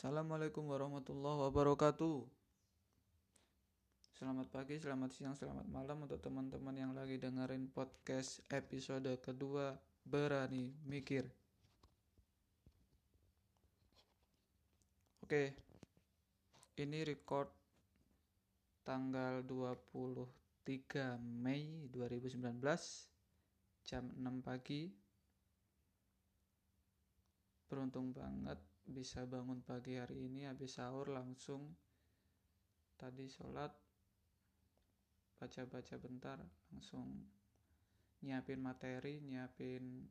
Assalamualaikum warahmatullahi wabarakatuh. Selamat pagi, selamat siang, selamat malam untuk teman-teman yang lagi dengerin podcast episode kedua Berani Mikir. Oke, ini record tanggal 23 Mei 2019 jam 6 pagi. Beruntung banget bisa bangun pagi hari ini habis sahur langsung tadi sholat baca-baca bentar langsung nyiapin materi nyiapin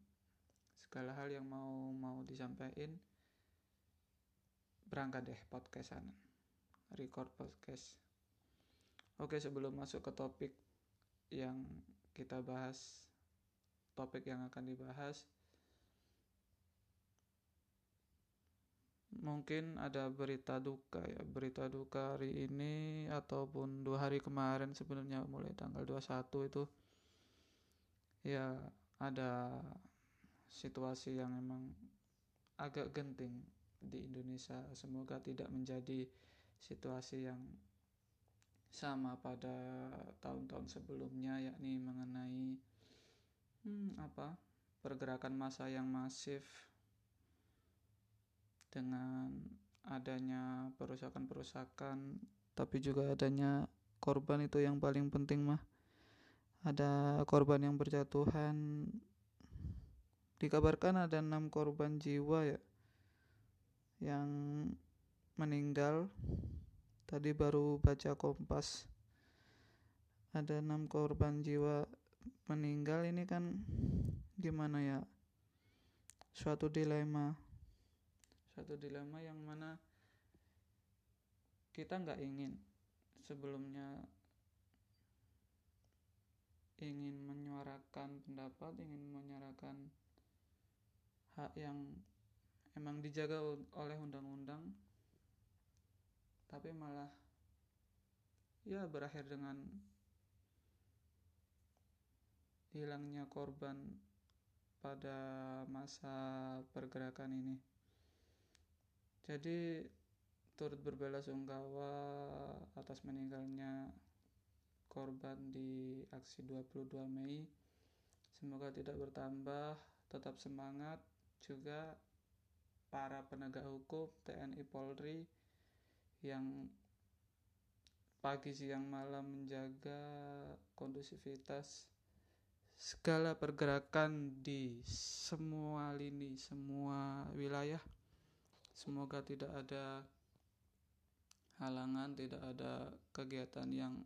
segala hal yang mau mau disampaikan. Berangkat deh podcastan record podcast. Oke sebelum masuk ke topik yang kita bahas topik yang akan dibahas mungkin ada berita duka ya. Berita duka hari ini ataupun dua hari kemarin sebenarnya mulai tanggal 21 itu ya ada situasi yang emang agak genting di Indonesia. Semoga tidak menjadi situasi yang sama pada tahun-tahun sebelumnya yakni mengenai hmm, apa pergerakan massa yang masif dengan adanya perusakan-perusakan tapi juga adanya korban itu yang paling penting mah. Ada korban yang berjatuhan. Dikabarkan ada enam korban jiwa ya yang meninggal. Tadi baru baca kompas. Ada enam korban jiwa meninggal. Ini kan gimana ya? Suatu dilema satu dilema yang mana kita nggak ingin sebelumnya ingin menyuarakan pendapat, ingin menyuarakan hak yang emang dijaga oleh undang-undang, tapi malah ya berakhir dengan hilangnya korban pada masa pergerakan ini. Jadi turut berbela sungkawa atas meninggalnya korban di aksi 22 Mei. Semoga tidak bertambah, tetap semangat juga para penegak hukum TNI Polri yang pagi siang malam menjaga kondusivitas segala pergerakan di semua lini, semua wilayah Semoga tidak ada halangan, tidak ada kegiatan yang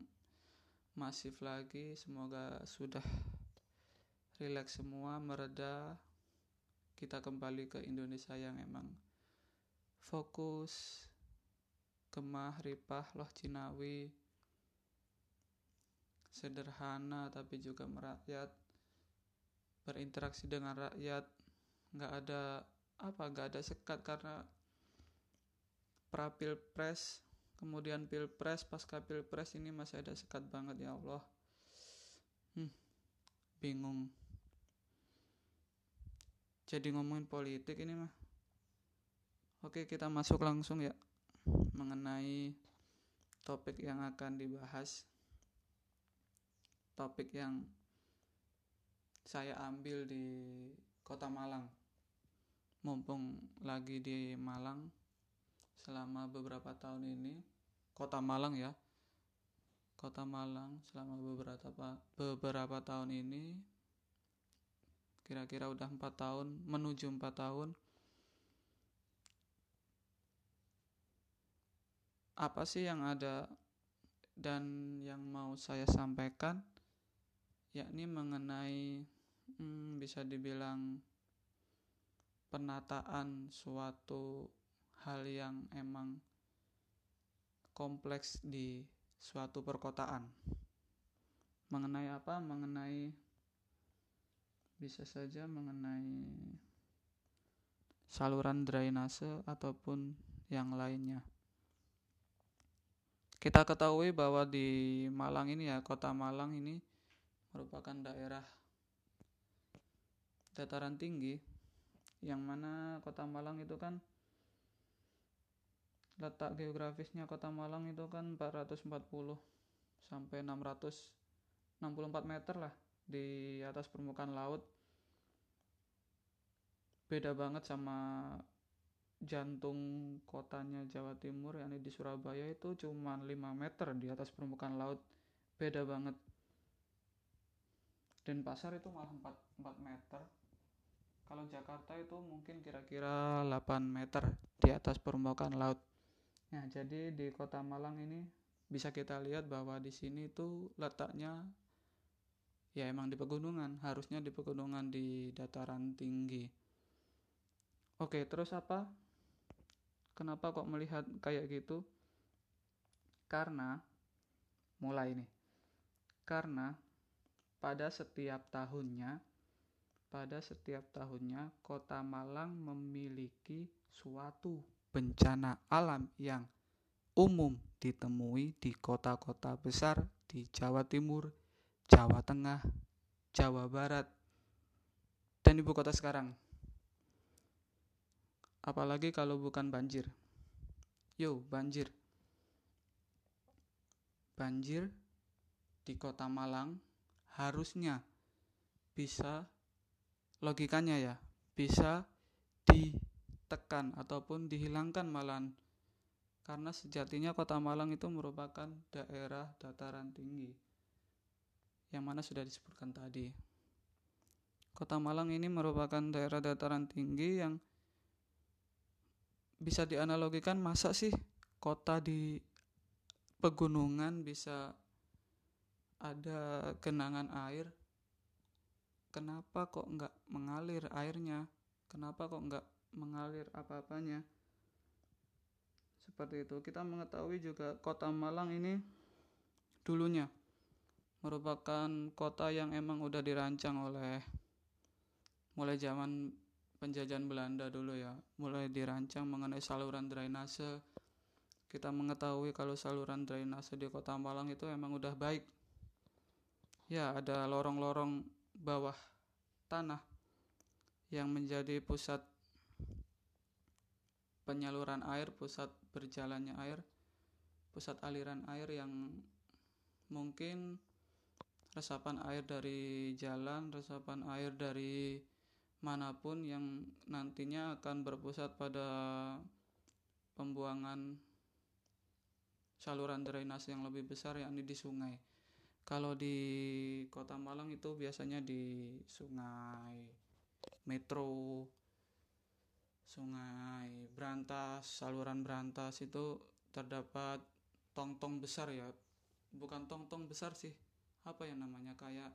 masif lagi. Semoga sudah rileks semua, mereda. Kita kembali ke Indonesia yang emang fokus, kemah, ripah, loh Cinawi, sederhana tapi juga merakyat, berinteraksi dengan rakyat, nggak ada apa nggak ada sekat karena pra pilpres kemudian pilpres pasca pilpres ini masih ada sekat banget ya Allah. Hmm, bingung. Jadi ngomongin politik ini mah. Oke kita masuk langsung ya mengenai topik yang akan dibahas. Topik yang saya ambil di kota Malang. Mumpung lagi di Malang selama beberapa tahun ini kota Malang ya. Kota Malang selama beberapa beberapa tahun ini kira-kira udah empat tahun menuju empat tahun apa sih yang ada dan yang mau saya sampaikan? Yakni mengenai hmm, bisa dibilang penataan suatu hal yang emang kompleks di suatu perkotaan. Mengenai apa? Mengenai bisa saja mengenai saluran drainase ataupun yang lainnya. Kita ketahui bahwa di Malang ini ya, kota Malang ini merupakan daerah dataran tinggi yang mana kota Malang itu kan letak geografisnya kota Malang itu kan 440 sampai 664 meter lah di atas permukaan laut. Beda banget sama jantung kotanya Jawa Timur yakni di Surabaya itu cuma 5 meter di atas permukaan laut. Beda banget. Dan pasar itu malah 4, 4 meter. Kalau Jakarta itu mungkin kira-kira 8 meter di atas permukaan laut Nah, jadi di Kota Malang ini bisa kita lihat bahwa di sini itu letaknya ya emang di pegunungan, harusnya di pegunungan di dataran tinggi. Oke, terus apa? Kenapa kok melihat kayak gitu? Karena mulai nih. Karena pada setiap tahunnya pada setiap tahunnya Kota Malang memiliki suatu bencana alam yang umum ditemui di kota-kota besar di Jawa Timur, Jawa Tengah, Jawa Barat, dan ibu kota sekarang. Apalagi kalau bukan banjir. Yo, banjir. Banjir di kota Malang harusnya bisa logikanya ya, bisa di ditekan ataupun dihilangkan malahan. Karena sejatinya kota Malang itu merupakan daerah dataran tinggi yang mana sudah disebutkan tadi. Kota Malang ini merupakan daerah dataran tinggi yang bisa dianalogikan masa sih kota di pegunungan bisa ada genangan air? Kenapa kok nggak mengalir airnya? Kenapa kok nggak mengalir apa-apanya. Seperti itu. Kita mengetahui juga kota Malang ini dulunya merupakan kota yang emang udah dirancang oleh mulai zaman penjajahan Belanda dulu ya. Mulai dirancang mengenai saluran drainase. Kita mengetahui kalau saluran drainase di kota Malang itu emang udah baik. Ya ada lorong-lorong bawah tanah yang menjadi pusat penyaluran air, pusat berjalannya air, pusat aliran air yang mungkin resapan air dari jalan, resapan air dari mana pun yang nantinya akan berpusat pada pembuangan saluran drainase yang lebih besar yakni di sungai. Kalau di Kota Malang itu biasanya di sungai metro sungai Berantas, saluran Berantas itu terdapat tong-tong besar ya. Bukan tong-tong besar sih. Apa yang namanya kayak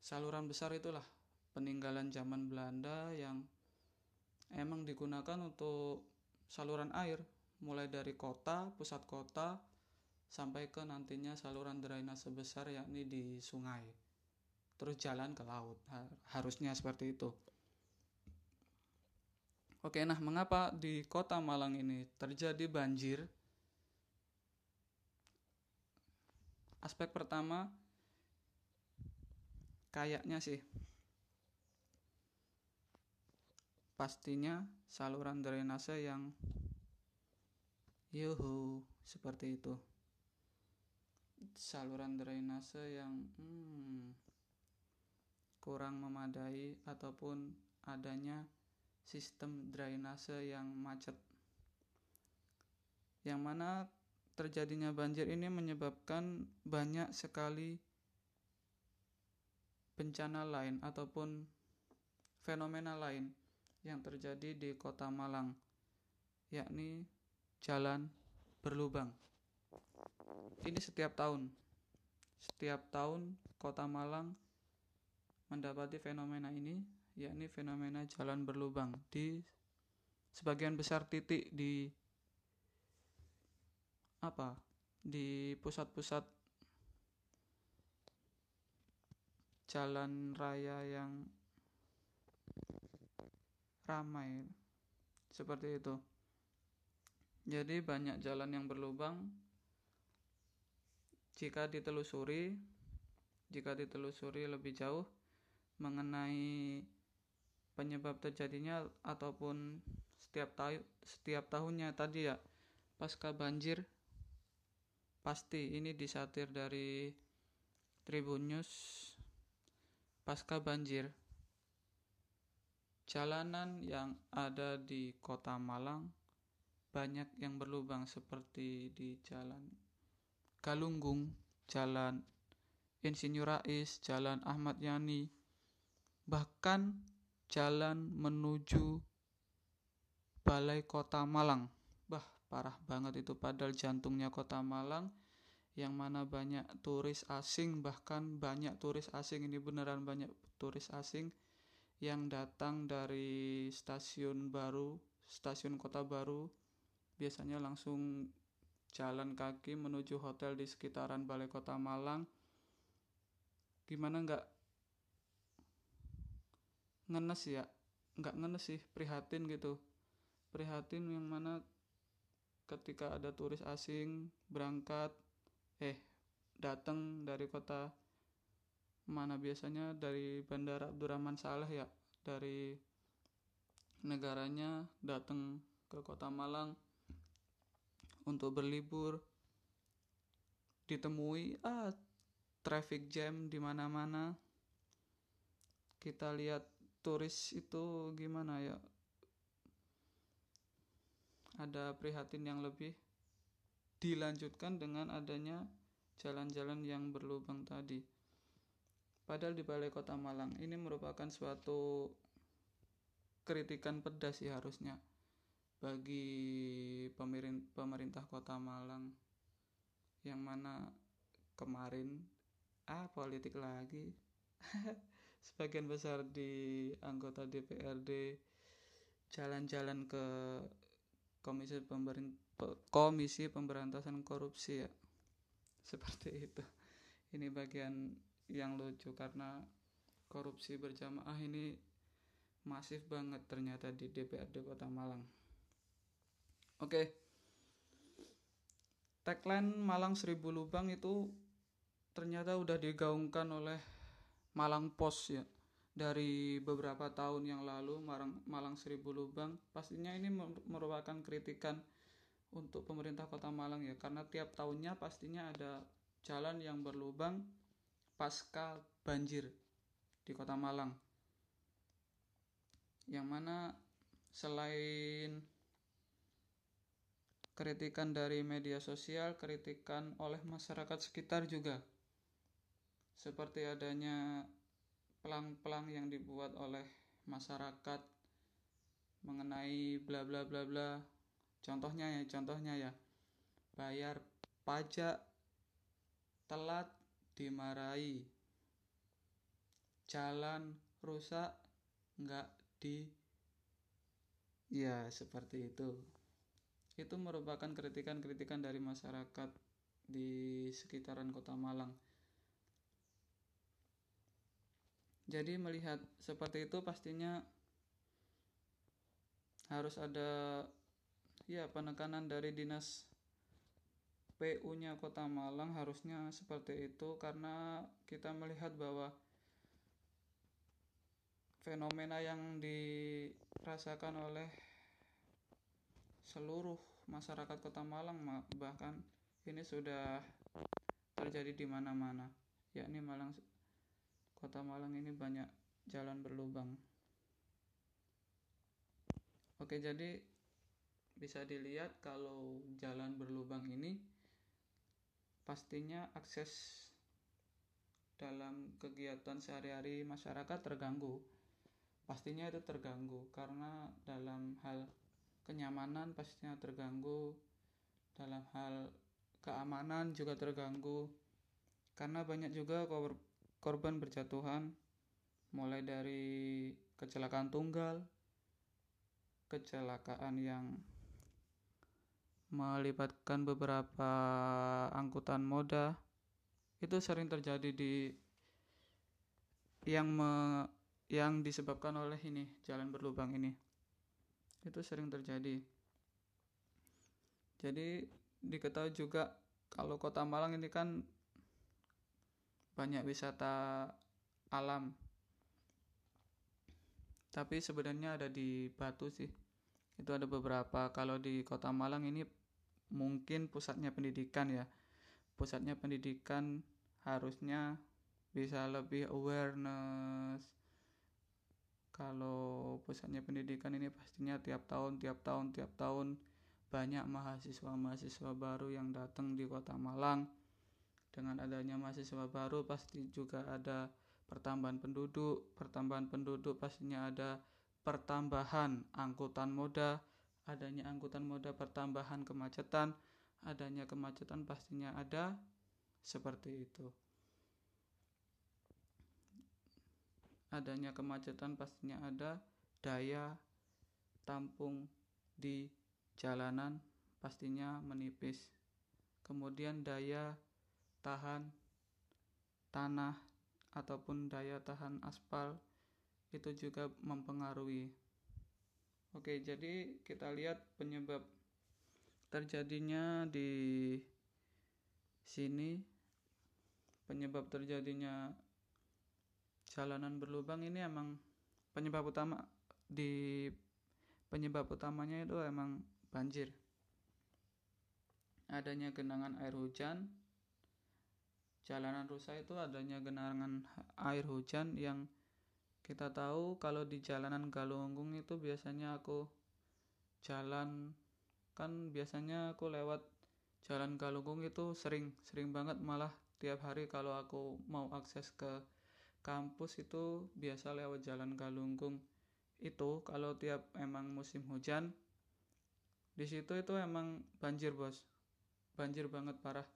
saluran besar itulah peninggalan zaman Belanda yang emang digunakan untuk saluran air mulai dari kota, pusat kota sampai ke nantinya saluran drainase besar yakni di sungai. Terus jalan ke laut. Harusnya seperti itu. Oke, nah mengapa di kota Malang ini terjadi banjir? Aspek pertama kayaknya sih pastinya saluran drainase yang yuhu seperti itu saluran drainase yang hmm, kurang memadai ataupun adanya sistem drainase yang macet. Yang mana terjadinya banjir ini menyebabkan banyak sekali bencana lain ataupun fenomena lain yang terjadi di Kota Malang, yakni jalan berlubang. Ini setiap tahun. Setiap tahun Kota Malang mendapati fenomena ini yakni fenomena jalan berlubang di sebagian besar titik di apa? Di pusat-pusat jalan raya yang ramai seperti itu. Jadi banyak jalan yang berlubang. Jika ditelusuri jika ditelusuri lebih jauh mengenai penyebab terjadinya ataupun setiap tahun setiap tahunnya tadi ya pasca banjir pasti ini disatir dari Tribun News pasca banjir. Jalanan yang ada di kota Malang banyak yang berlubang seperti di jalan Galunggung, jalan Insinyur Rais, jalan Ahmad Yani, bahkan jalan menuju Balai Kota Malang. Bah, parah banget itu padahal jantungnya Kota Malang yang mana banyak turis asing bahkan banyak turis asing ini beneran banyak turis asing yang datang dari stasiun baru, stasiun kota baru biasanya langsung jalan kaki menuju hotel di sekitaran Balai Kota Malang. Gimana nggak ngenes ya nggak ngenes sih prihatin gitu. Prihatin yang mana ketika ada turis asing berangkat eh datang dari kota mana biasanya dari bandara Abdurrahman Saleh ya dari negaranya datang ke kota Malang untuk berlibur. Ditemui ah traffic jam di mana-mana. Kita lihat turis itu gimana ya? Ada prihatin yang lebih dilanjutkan dengan adanya jalan-jalan yang berlubang tadi. Padahal di balai kota Malang ini merupakan suatu kritikan pedas sih harusnya bagi pemerintah kota Malang. Yang mana kemarin ah politik lagi sebagian besar di anggota DPRD jalan-jalan ke komisi pemerintah komisi pemberantasan korupsi ya. Seperti itu. Ini bagian yang lucu karena korupsi berjamaah ini masif banget ternyata di DPRD Kota Malang. Oke. Tagline Malang Seribu Lubang itu ternyata udah digaungkan oleh Malang Pos ya. Dari beberapa tahun yang lalu Malang, Malang Seribu Lubang pastinya ini merupakan kritikan untuk pemerintah kota Malang ya. Karena tiap tahunnya pastinya ada jalan yang berlubang pasca banjir di kota Malang. Yang mana selain kritikan dari media sosial kritikan oleh masyarakat sekitar juga seperti adanya pelang-pelang yang dibuat oleh masyarakat mengenai bla bla bla bla. Contohnya ya contohnya ya. Bayar pajak telat dimarahi. Jalan rusak nggak di ya seperti itu. Itu merupakan kritikan-kritikan dari masyarakat di sekitaran kota Malang Jadi melihat seperti itu pastinya harus ada ya penekanan dari dinas PU-nya Kota Malang harusnya seperti itu karena kita melihat bahwa fenomena yang dirasakan oleh seluruh masyarakat Kota Malang bahkan ini sudah terjadi di mana-mana yakni Malang Kota Malang ini banyak jalan berlubang. Oke, jadi bisa dilihat kalau jalan berlubang ini pastinya akses dalam kegiatan sehari-hari masyarakat terganggu. Pastinya itu terganggu karena dalam hal kenyamanan pastinya terganggu, dalam hal keamanan juga terganggu. Karena banyak juga korban berjatuhan mulai dari kecelakaan tunggal, kecelakaan yang melibatkan beberapa angkutan moda itu sering terjadi di yang me, yang disebabkan oleh ini jalan berlubang ini. Itu sering terjadi. Jadi diketahui juga kalau kota Malang ini kan banyak wisata alam. Tapi sebenarnya ada di Batu sih. Itu ada beberapa. Kalau di kota Malang ini mungkin pusatnya pendidikan ya. Pusatnya pendidikan harusnya bisa lebih awareness. Kalau pusatnya pendidikan ini pastinya tiap tahun tiap tahun tiap tahun banyak mahasiswa-mahasiswa baru yang datang di kota Malang dengan adanya mahasiswa baru pasti juga ada pertambahan penduduk. Pertambahan penduduk pastinya ada pertambahan angkutan moda. Adanya angkutan moda pertambahan kemacetan. Adanya kemacetan pastinya ada. Seperti itu. Adanya kemacetan pastinya ada. Daya tampung di jalanan pastinya menipis. Kemudian daya tahan tanah ataupun daya tahan aspal itu juga mempengaruhi. Oke jadi kita lihat penyebab terjadinya di sini. Penyebab terjadinya jalanan berlubang ini emang penyebab utama di penyebab utamanya itu emang banjir. Adanya genangan air hujan jalanan rusak itu adanya genangan air hujan yang kita tahu kalau di jalanan Galunggung itu biasanya aku jalan kan biasanya aku lewat jalan Galunggung itu sering sering banget malah tiap hari kalau aku mau akses ke kampus itu biasa lewat jalan Galunggung itu. Kalau tiap emang musim hujan di situ itu emang banjir bos. Banjir banget parah.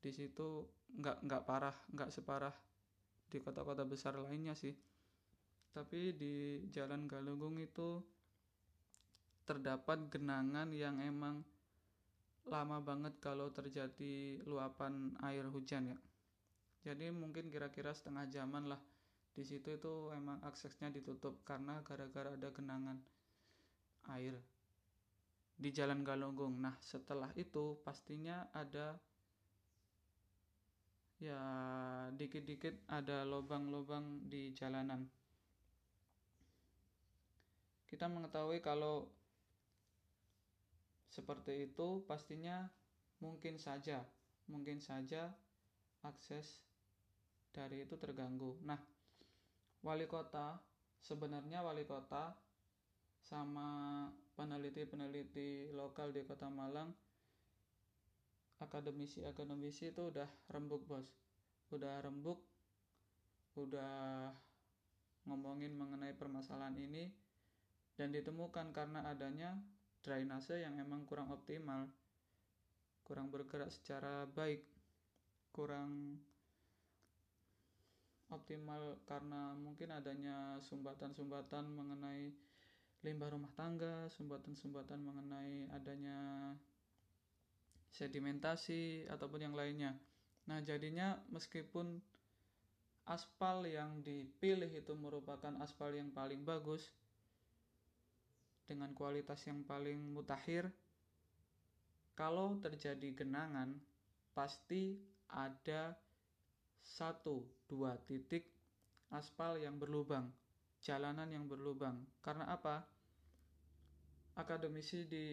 Di situ nggak nggak parah nggak separah di kota-kota besar lainnya sih tapi di jalan Galunggung itu terdapat genangan yang emang lama banget kalau terjadi luapan air hujan ya jadi mungkin kira-kira setengah jaman lah di situ itu emang aksesnya ditutup karena gara-gara ada genangan air di Jalan Galunggung. Nah, setelah itu pastinya ada ya dikit-dikit ada lubang-lubang di jalanan. Kita mengetahui kalau seperti itu pastinya mungkin saja, mungkin saja akses dari itu terganggu. Nah, wali kota sebenarnya wali kota sama peneliti-peneliti lokal di Kota Malang akademisi-akademisi itu udah rembuk bos. Udah rembuk udah ngomongin mengenai permasalahan ini dan ditemukan karena adanya drainase yang emang kurang optimal. Kurang bergerak secara baik kurang optimal karena mungkin adanya sumbatan-sumbatan mengenai limbah rumah tangga, sumbatan-sumbatan mengenai adanya sedimentasi ataupun yang lainnya. Nah, jadinya meskipun aspal yang dipilih itu merupakan aspal yang paling bagus dengan kualitas yang paling mutakhir, kalau terjadi genangan pasti ada satu dua titik aspal yang berlubang, jalanan yang berlubang. Karena apa? Akademisi di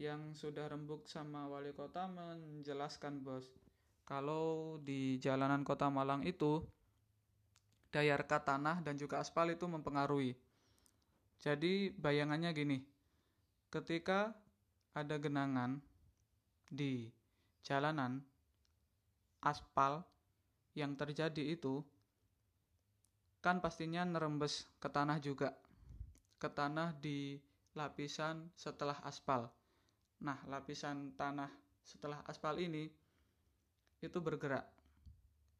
yang sudah rembuk sama wali kota menjelaskan bos kalau di jalanan kota Malang itu daya rekat tanah dan juga aspal itu mempengaruhi. Jadi bayangannya gini ketika ada genangan di jalanan aspal yang terjadi itu kan pastinya nerembes ke tanah juga ke tanah di lapisan setelah aspal Nah, lapisan tanah setelah aspal ini itu bergerak.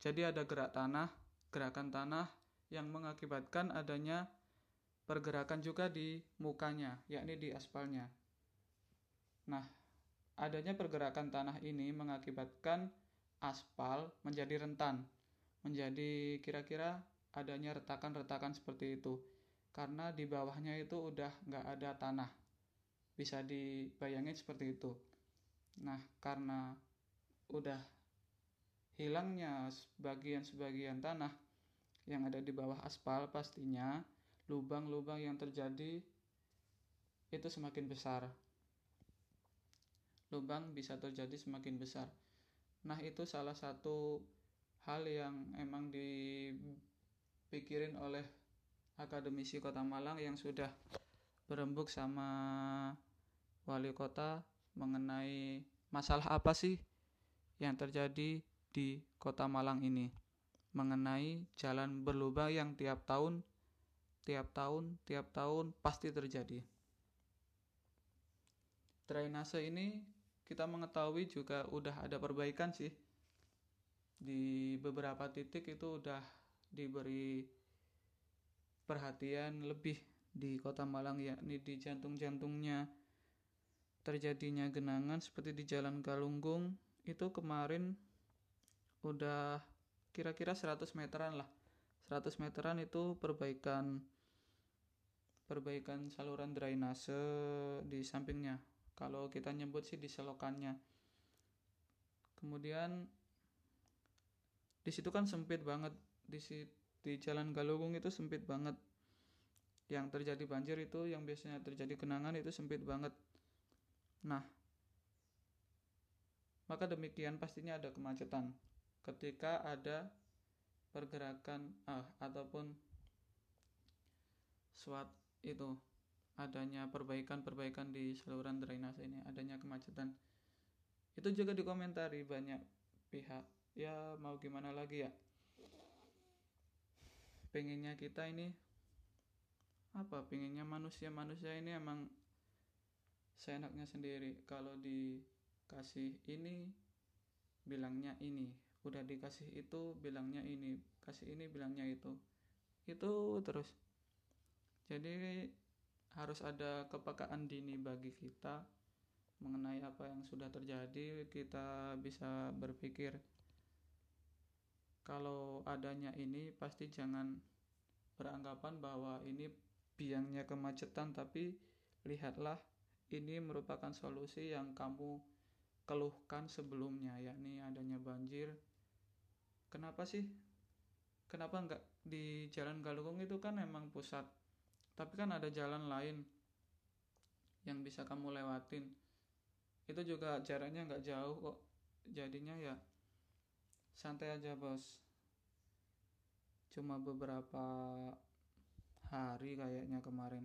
Jadi ada gerak tanah, gerakan tanah yang mengakibatkan adanya pergerakan juga di mukanya, yakni di aspalnya. Nah, adanya pergerakan tanah ini mengakibatkan aspal menjadi rentan, menjadi kira-kira adanya retakan-retakan seperti itu. Karena di bawahnya itu udah nggak ada tanah bisa dibayangin seperti itu nah karena udah hilangnya sebagian-sebagian tanah yang ada di bawah aspal pastinya lubang-lubang yang terjadi itu semakin besar lubang bisa terjadi semakin besar. Nah, itu salah satu hal yang emang dipikirin oleh akademisi Kota Malang yang sudah berembuk sama wali kota mengenai masalah apa sih yang terjadi di Kota Malang ini mengenai jalan berlubang yang tiap tahun tiap tahun tiap tahun pasti terjadi. Drainase ini kita mengetahui juga udah ada perbaikan sih. Di beberapa titik itu udah diberi perhatian lebih di Kota Malang yakni di jantung-jantungnya terjadinya genangan seperti di Jalan Galunggung itu kemarin udah kira-kira 100 meteran lah. 100 meteran itu perbaikan perbaikan saluran drainase di sampingnya. Kalau kita nyebut sih di selokannya. Kemudian di situ kan sempit banget. Di di jalan Galunggung itu sempit banget. Yang terjadi banjir itu yang biasanya terjadi genangan itu sempit banget nah. Maka demikian pastinya ada kemacetan. Ketika ada pergerakan ah, ataupun suat itu adanya perbaikan-perbaikan di saluran drainase ini adanya kemacetan. Itu juga dikomentari banyak pihak. Ya mau gimana lagi ya? Pengennya kita ini apa? Pinginnya manusia manusia ini emang seenaknya sendiri. Kalau dikasih ini bilangnya ini. Udah dikasih itu bilangnya ini. Kasih ini bilangnya itu. Itu terus. Jadi harus ada kepekaan dini bagi kita mengenai apa yang sudah terjadi. Kita bisa berpikir kalau adanya ini pasti jangan beranggapan bahwa ini biangnya kemacetan tapi lihatlah ini merupakan solusi yang kamu keluhkan sebelumnya yakni adanya banjir. Kenapa sih? Kenapa enggak di jalan Galunggung itu kan emang pusat tapi kan ada jalan lain yang bisa kamu lewatin. Itu juga jaraknya nggak jauh kok. Jadinya ya santai aja bos. Cuma beberapa hari kayaknya kemarin.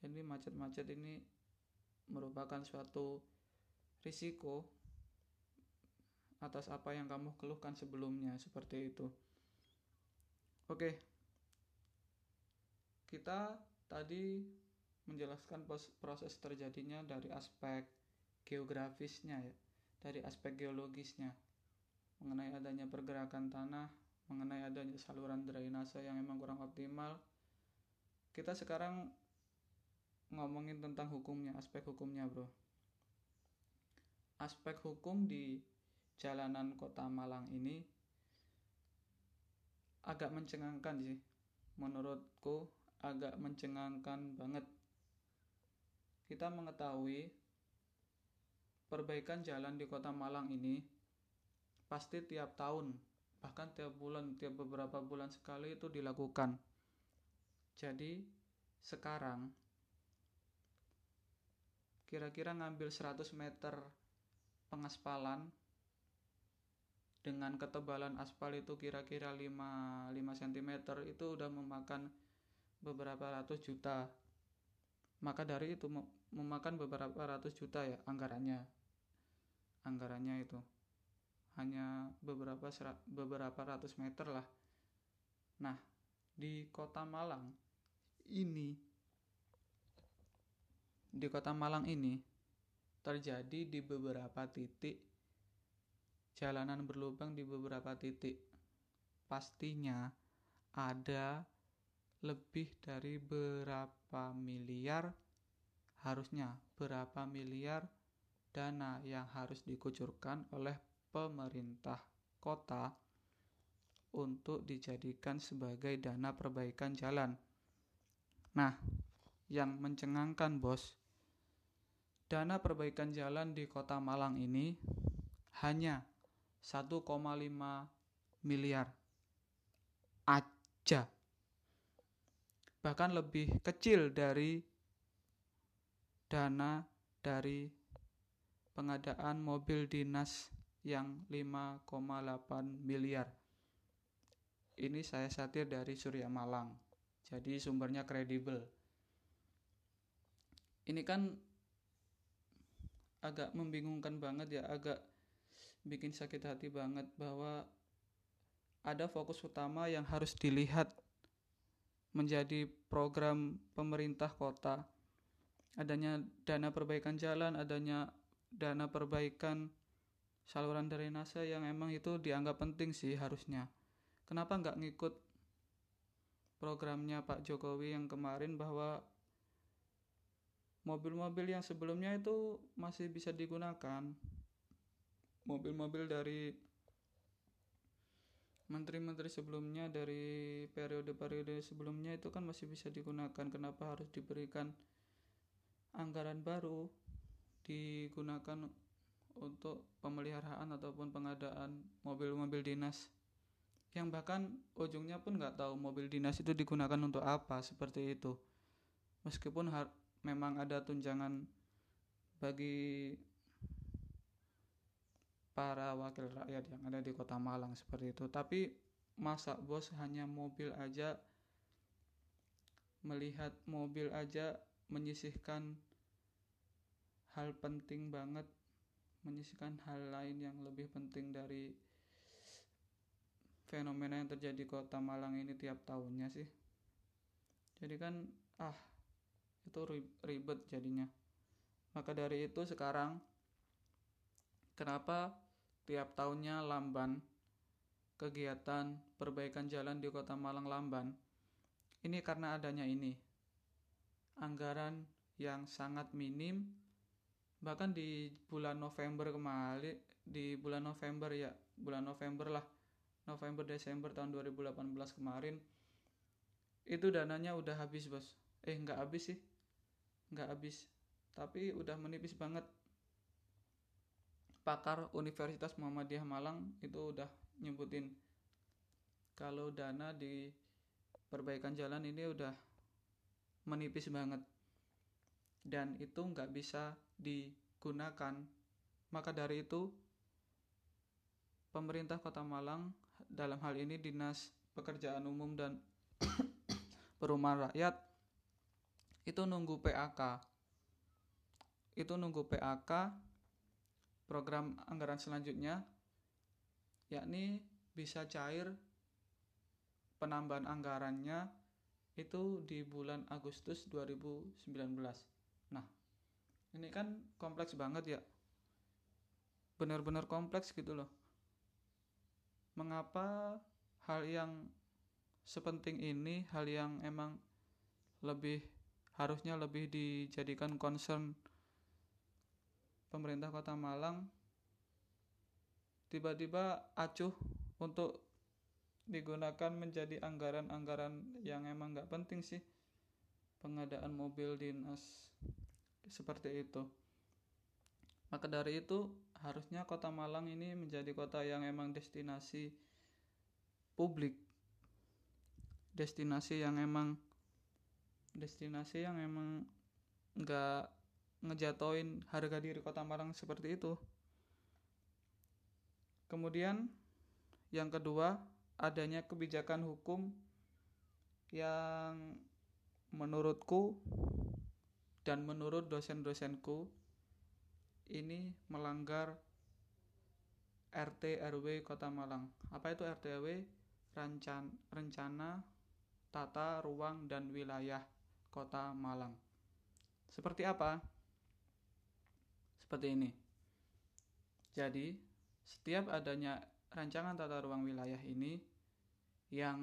Jadi macet-macet ini merupakan suatu risiko atas apa yang kamu keluhkan sebelumnya seperti itu. Oke. Kita tadi menjelaskan proses terjadinya dari aspek geografisnya ya dari aspek geologisnya. Mengenai adanya pergerakan tanah mengenai adanya saluran drainase yang memang kurang optimal. Kita sekarang ngomongin tentang hukumnya, aspek hukumnya, Bro. Aspek hukum di jalanan Kota Malang ini agak mencengangkan sih. Menurutku agak mencengangkan banget. Kita mengetahui perbaikan jalan di Kota Malang ini pasti tiap tahun, bahkan tiap bulan, tiap beberapa bulan sekali itu dilakukan jadi sekarang kira-kira ngambil 100 meter pengaspalan dengan ketebalan aspal itu kira-kira 5, 5 cm itu udah memakan beberapa ratus juta. Maka dari itu memakan beberapa ratus juta ya anggarannya. Anggarannya itu. Hanya beberapa beberapa ratus meter lah. Nah di kota Malang ini di kota Malang ini terjadi di beberapa titik. Jalanan berlubang di beberapa titik. Pastinya ada lebih dari berapa miliar harusnya berapa miliar dana yang harus dikucurkan oleh pemerintah kota untuk dijadikan sebagai dana perbaikan jalan. Nah, yang mencengangkan bos, dana perbaikan jalan di kota Malang ini hanya 1,5 miliar aja. Bahkan lebih kecil dari dana dari pengadaan mobil dinas yang 5,8 miliar. Ini saya satir dari Surya Malang. Jadi sumbernya kredibel. Ini kan agak membingungkan banget ya, agak bikin sakit hati banget bahwa ada fokus utama yang harus dilihat menjadi program pemerintah kota adanya dana perbaikan jalan, adanya dana perbaikan saluran drainase yang emang itu dianggap penting sih harusnya. Kenapa nggak ngikut programnya Pak Jokowi yang kemarin bahwa mobil-mobil yang sebelumnya itu masih bisa digunakan. Mobil-mobil dari menteri-menteri sebelumnya dari periode-periode sebelumnya itu kan masih bisa digunakan. Kenapa harus diberikan anggaran baru digunakan untuk pemeliharaan ataupun pengadaan mobil-mobil dinas yang bahkan ujungnya pun nggak tahu mobil dinas itu digunakan untuk apa seperti itu meskipun memang ada tunjangan bagi para wakil rakyat yang ada di kota Malang seperti itu. Tapi masa bos hanya mobil aja melihat mobil aja menyisihkan hal penting banget menyisihkan hal lain yang lebih penting dari fenomena yang terjadi di kota Malang ini tiap tahunnya sih. Jadi kan ah itu ribet jadinya. Maka dari itu sekarang kenapa tiap tahunnya lamban? Kegiatan perbaikan jalan di kota Malang lamban. Ini karena adanya ini. Anggaran yang sangat minim bahkan di bulan November kemarin di bulan November ya bulan November lah. November Desember tahun 2018 kemarin itu dananya udah habis bos. Eh nggak habis sih nggak habis. Tapi udah menipis banget. Pakar Universitas Muhammadiyah Malang itu udah nyebutin kalau dana di perbaikan jalan ini udah menipis banget. Dan itu nggak bisa digunakan. Maka dari itu pemerintah kota Malang dalam hal ini dinas pekerjaan umum dan perumahan rakyat itu nunggu PAK itu nunggu PAK program anggaran selanjutnya yakni bisa cair penambahan anggarannya itu di bulan Agustus 2019. Nah, ini kan kompleks banget ya. Benar-benar kompleks gitu loh. Mengapa hal yang sepenting ini, hal yang emang lebih harusnya lebih dijadikan concern pemerintah Kota Malang. Tiba-tiba acuh untuk digunakan menjadi anggaran-anggaran yang emang nggak penting sih. Pengadaan mobil dinas seperti itu. Maka dari itu harusnya kota Malang ini menjadi kota yang emang destinasi publik. Destinasi yang emang destinasi yang emang nggak ngejatoin harga diri kota Malang seperti itu kemudian yang kedua adanya kebijakan hukum yang menurutku dan menurut dosen-dosenku ini melanggar RT RW Kota Malang. Apa itu RT RW? Rencana, rencana tata ruang dan wilayah Kota Malang. Seperti apa? Seperti ini. Jadi, setiap adanya rancangan tata ruang wilayah ini yang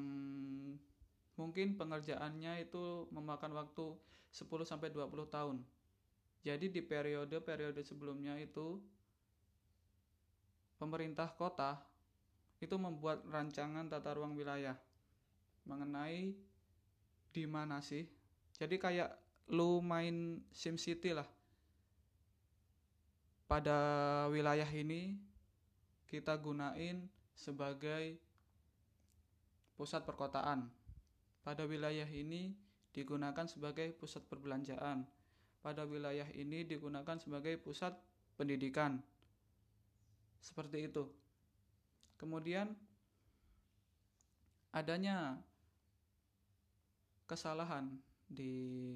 mungkin pengerjaannya itu memakan waktu 10 sampai 20 tahun. Jadi di periode-periode sebelumnya itu pemerintah kota itu membuat rancangan tata ruang wilayah mengenai di mana sih. Jadi kayak lu main SimCity lah. Pada wilayah ini kita gunain sebagai pusat perkotaan. Pada wilayah ini digunakan sebagai pusat perbelanjaan. Pada wilayah ini digunakan sebagai pusat pendidikan. Seperti itu. Kemudian adanya kesalahan di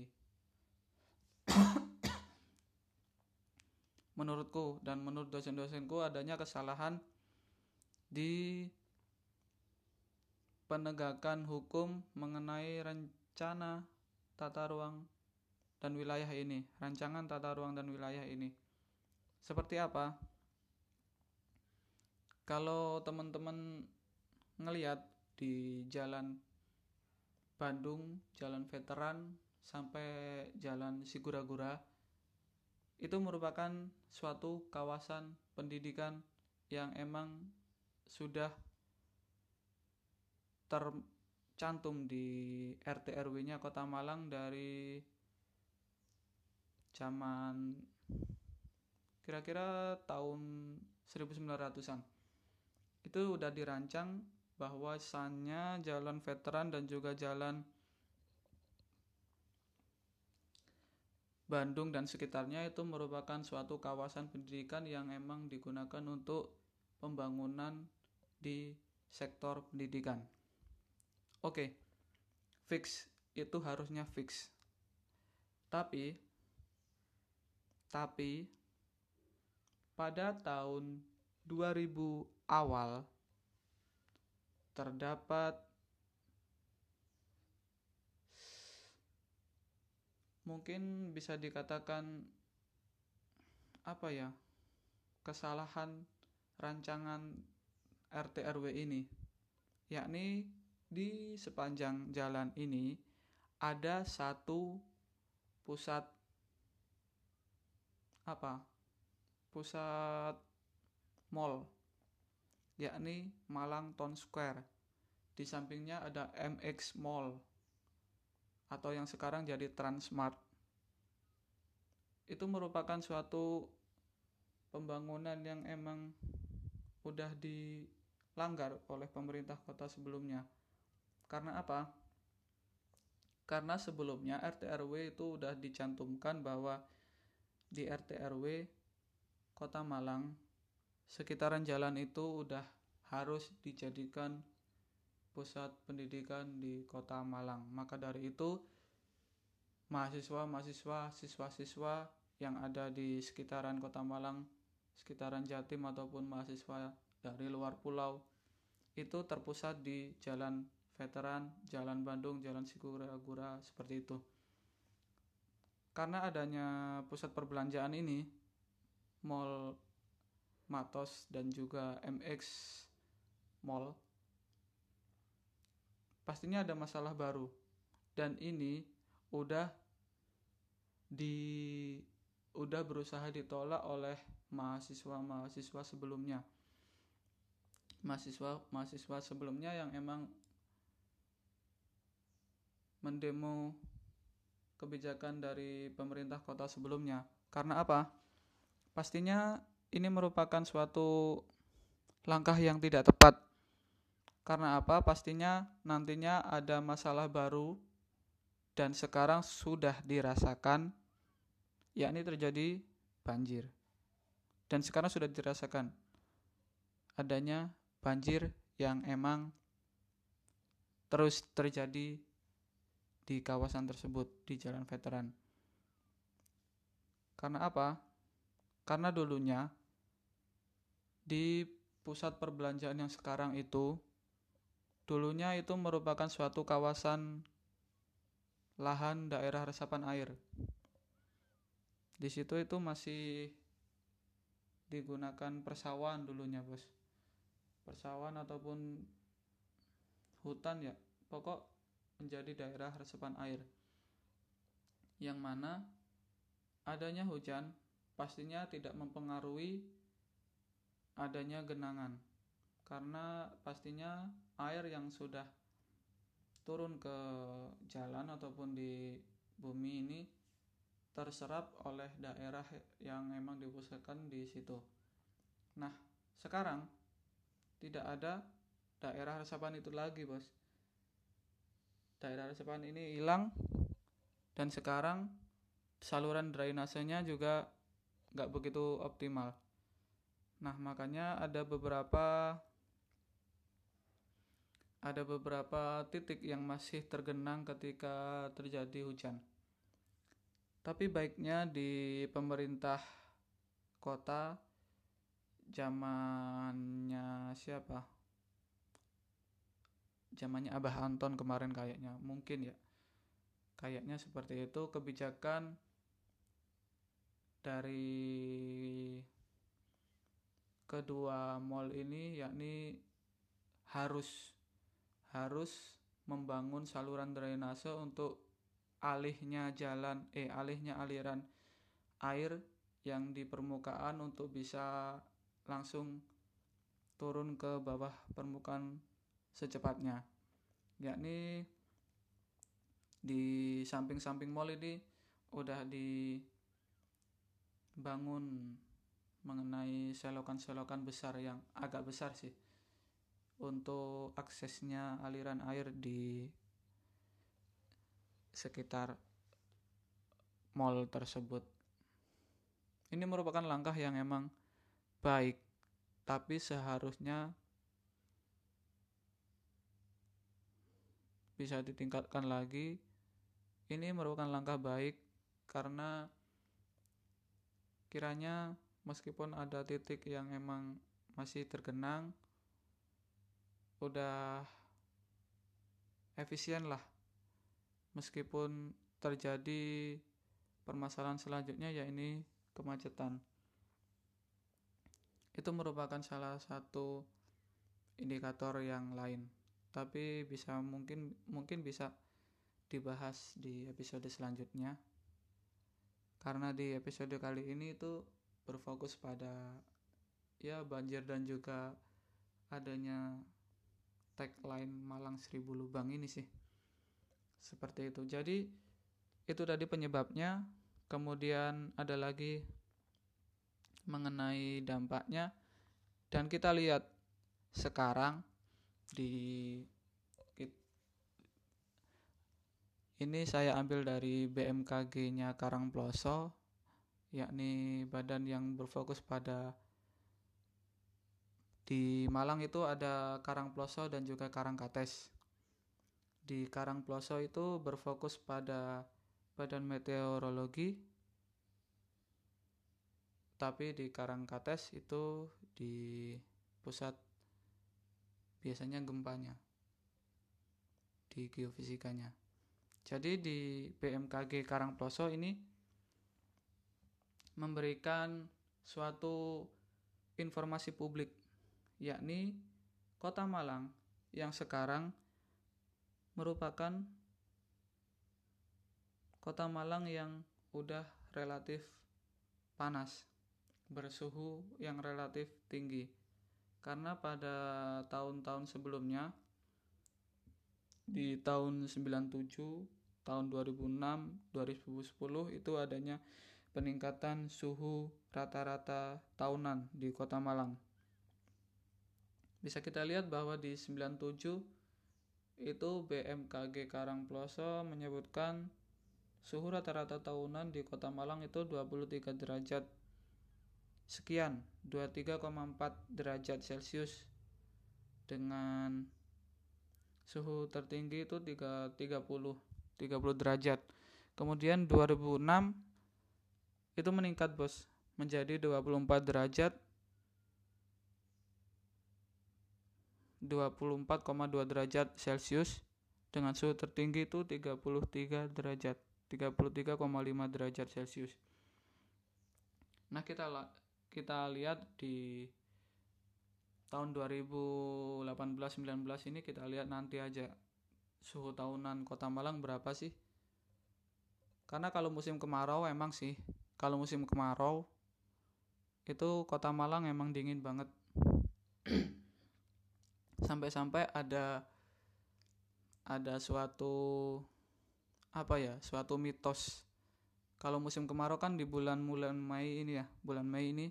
menurutku dan menurut dosen-dosenku adanya kesalahan di penegakan hukum mengenai rencana tata ruang dan wilayah ini, rancangan tata ruang dan wilayah ini. Seperti apa? Kalau teman-teman ngelihat di jalan Bandung, jalan veteran sampai jalan Sigura-gura itu merupakan suatu kawasan pendidikan yang emang sudah tercantum di RT RW-nya Kota Malang dari zaman kira-kira tahun 1900-an. Itu udah dirancang bahwasannya jalan veteran dan juga jalan Bandung dan sekitarnya itu merupakan suatu kawasan pendidikan yang emang digunakan untuk pembangunan di sektor pendidikan. Oke, fix itu harusnya fix. Tapi, tapi pada tahun 2000 awal terdapat mungkin bisa dikatakan apa ya kesalahan rancangan RT RW ini. Yakni di sepanjang jalan ini ada satu pusat apa? Pusat mall yakni Malang Town Square di sampingnya ada MX Mall atau yang sekarang jadi Transmart. Itu merupakan suatu pembangunan yang emang udah dilanggar oleh pemerintah kota sebelumnya. Karena apa? Karena sebelumnya RT RW itu udah dicantumkan bahwa di RT RW Kota Malang sekitaran jalan itu udah harus dijadikan pusat pendidikan di Kota Malang. Maka dari itu mahasiswa-mahasiswa, siswa-siswa yang ada di sekitaran Kota Malang, sekitaran Jatim ataupun mahasiswa dari luar pulau itu terpusat di Jalan Veteran, Jalan Bandung, Jalan Sigura-gura seperti itu. Karena adanya pusat perbelanjaan ini, Mall Matos dan juga MX Mall pastinya ada masalah baru. Dan ini udah di udah berusaha ditolak oleh mahasiswa-mahasiswa sebelumnya. Mahasiswa mahasiswa sebelumnya yang emang mendemo kebijakan dari pemerintah kota sebelumnya. Karena apa? Pastinya ini merupakan suatu langkah yang tidak tepat karena apa? Pastinya nantinya ada masalah baru dan sekarang sudah dirasakan yakni terjadi banjir. Dan sekarang sudah dirasakan adanya banjir yang emang terus terjadi di kawasan tersebut di Jalan Veteran. Karena apa? Karena dulunya di pusat perbelanjaan yang sekarang itu Dulunya itu merupakan suatu kawasan lahan daerah resapan air. Di situ itu masih digunakan persawahan dulunya, Bos. Persawahan ataupun hutan ya, pokok menjadi daerah resapan air. Yang mana adanya hujan pastinya tidak mempengaruhi adanya genangan karena pastinya air yang sudah turun ke jalan ataupun di bumi ini terserap oleh daerah yang memang dipusatkan di situ. Nah, sekarang tidak ada daerah resapan itu lagi, Bos. Daerah resapan ini hilang dan sekarang saluran drainasenya juga nggak begitu optimal nah makanya ada beberapa ada beberapa titik yang masih tergenang ketika terjadi hujan. Tapi baiknya di pemerintah kota zamannya siapa? Zamannya Abah Anton kemarin kayaknya mungkin ya. Kayaknya seperti itu kebijakan dari kedua mall ini yakni harus harus membangun saluran drainase untuk alihnya jalan eh alihnya aliran air yang di permukaan untuk bisa langsung turun ke bawah permukaan secepatnya. Yakni di samping-samping mall ini udah di bangun mengenai selokan-selokan besar yang agak besar sih untuk aksesnya aliran air di sekitar mall tersebut. Ini merupakan langkah yang emang baik, tapi seharusnya bisa ditingkatkan lagi. Ini merupakan langkah baik karena kiranya meskipun ada titik yang emang masih tergenang udah efisien lah. Meskipun terjadi permasalahan selanjutnya ya ini kemacetan. Itu merupakan salah satu indikator yang lain. Tapi bisa mungkin mungkin bisa dibahas di episode selanjutnya. Karena di episode kali ini itu berfokus pada ya banjir dan juga adanya tagline Malang Seribu Lubang ini sih. Seperti itu. Jadi itu tadi penyebabnya. Kemudian ada lagi mengenai dampaknya. Dan kita lihat sekarang di Ini saya ambil dari BMKG-nya Karangploso, yakni badan yang berfokus pada di Malang itu ada Karangploso dan juga Karangkates. Di Karangploso itu berfokus pada badan meteorologi, tapi di Karangkates itu di pusat biasanya gempanya di geofisikanya. Jadi di BMKG Karangploso ini memberikan suatu informasi publik yakni Kota Malang yang sekarang merupakan Kota Malang yang udah relatif panas bersuhu yang relatif tinggi. Karena pada tahun-tahun sebelumnya di tahun 97 tahun 2006 2010 itu adanya peningkatan suhu rata-rata tahunan di Kota Malang. Bisa kita lihat bahwa di 97 itu BMKG Karangploso menyebutkan suhu rata-rata tahunan di Kota Malang itu 23 derajat sekian, 23,4 derajat Celcius dengan suhu tertinggi itu 3, 30 30 derajat. Kemudian 2006 itu meningkat bos menjadi 24 derajat 24,2 derajat Celcius dengan suhu tertinggi itu 33 derajat 33,5 derajat Celcius. Nah, kita kita lihat di tahun 2018 19 ini kita lihat nanti aja suhu tahunan kota Malang berapa sih? Karena kalau musim kemarau emang sih, kalau musim kemarau itu kota Malang emang dingin banget. Sampai-sampai ada ada suatu apa ya, suatu mitos. Kalau musim kemarau kan di bulan-bulan Mei ini ya, bulan Mei ini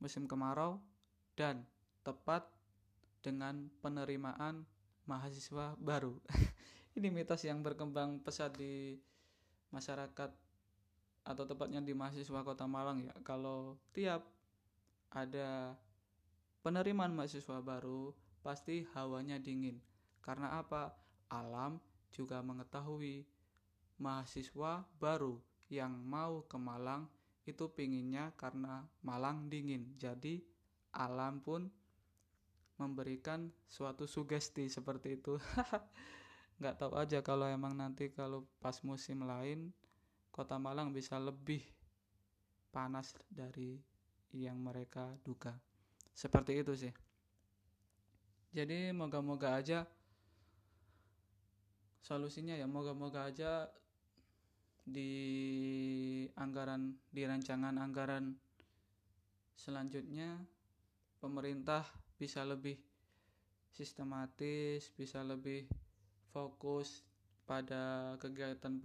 musim kemarau dan tepat dengan penerimaan mahasiswa baru. Ini mitos yang berkembang pesat di masyarakat atau tepatnya di mahasiswa Kota Malang ya. Kalau tiap ada penerimaan mahasiswa baru pasti hawanya dingin. Karena apa? Alam juga mengetahui mahasiswa baru yang mau ke Malang itu pinginnya karena Malang dingin. Jadi alam pun memberikan suatu sugesti seperti itu. Nggak tahu aja kalau emang nanti kalau pas musim lain kota Malang bisa lebih panas dari yang mereka duga. Seperti itu sih. Jadi moga-moga aja solusinya ya moga-moga aja di anggaran di rancangan anggaran selanjutnya pemerintah bisa lebih sistematis bisa lebih fokus pada kegiatan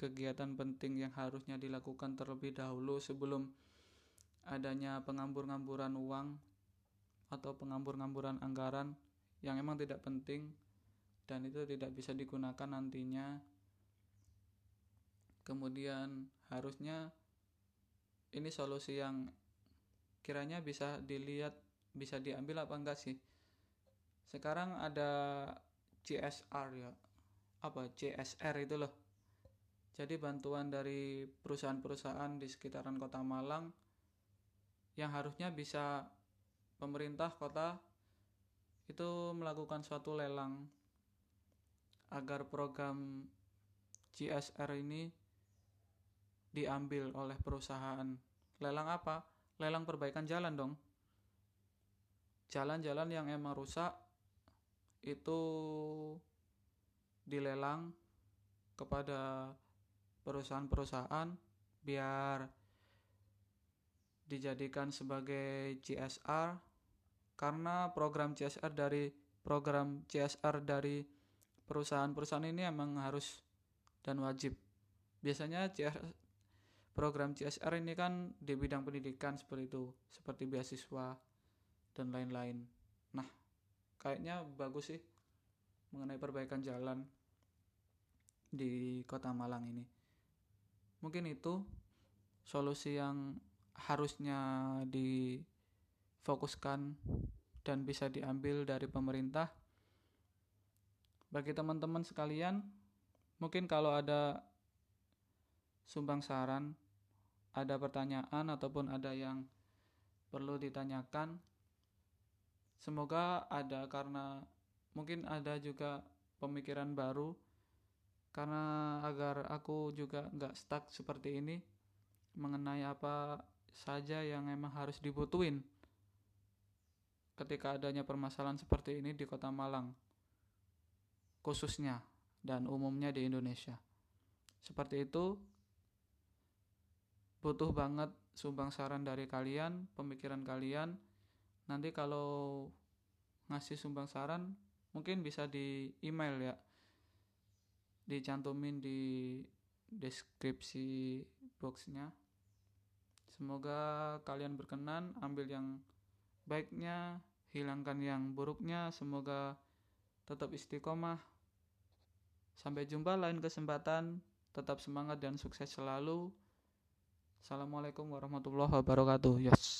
kegiatan penting yang harusnya dilakukan terlebih dahulu sebelum adanya pengambur-ngamburan uang atau pengambur-ngamburan anggaran yang emang tidak penting dan itu tidak bisa digunakan nantinya. Kemudian harusnya ini solusi yang kiranya bisa dilihat bisa diambil apa enggak sih? Sekarang ada CSR ya apa CSR itu loh jadi bantuan dari perusahaan-perusahaan di sekitaran kota Malang yang harusnya bisa pemerintah kota itu melakukan suatu lelang agar program CSR ini diambil oleh perusahaan. Lelang apa? Lelang perbaikan jalan dong. Jalan-jalan yang emang rusak itu dilelang kepada perusahaan-perusahaan biar dijadikan sebagai CSR karena program CSR dari program CSR dari perusahaan-perusahaan ini emang harus dan wajib. Biasanya CSR, program CSR ini kan di bidang pendidikan seperti itu, seperti beasiswa dan lain-lain. Nah, kayaknya bagus sih mengenai perbaikan jalan di Kota Malang ini mungkin itu solusi yang harusnya difokuskan dan bisa diambil dari pemerintah. Bagi teman-teman sekalian mungkin kalau ada sumbang saran ada pertanyaan ataupun ada yang perlu ditanyakan semoga ada karena mungkin ada juga pemikiran baru karena agar aku juga nggak stuck seperti ini mengenai apa saja yang emang harus dibutuhin ketika adanya permasalahan seperti ini di kota Malang khususnya dan umumnya di Indonesia. Seperti itu butuh banget sumbang saran dari kalian pemikiran kalian. Nanti kalau ngasih sumbang saran mungkin bisa di email ya dicantumin di deskripsi boxnya. Semoga kalian berkenan ambil yang baiknya hilangkan yang buruknya. Semoga tetap istiqomah. Sampai jumpa lain kesempatan. Tetap semangat dan sukses selalu. Assalamualaikum warahmatullahi wabarakatuh. Yes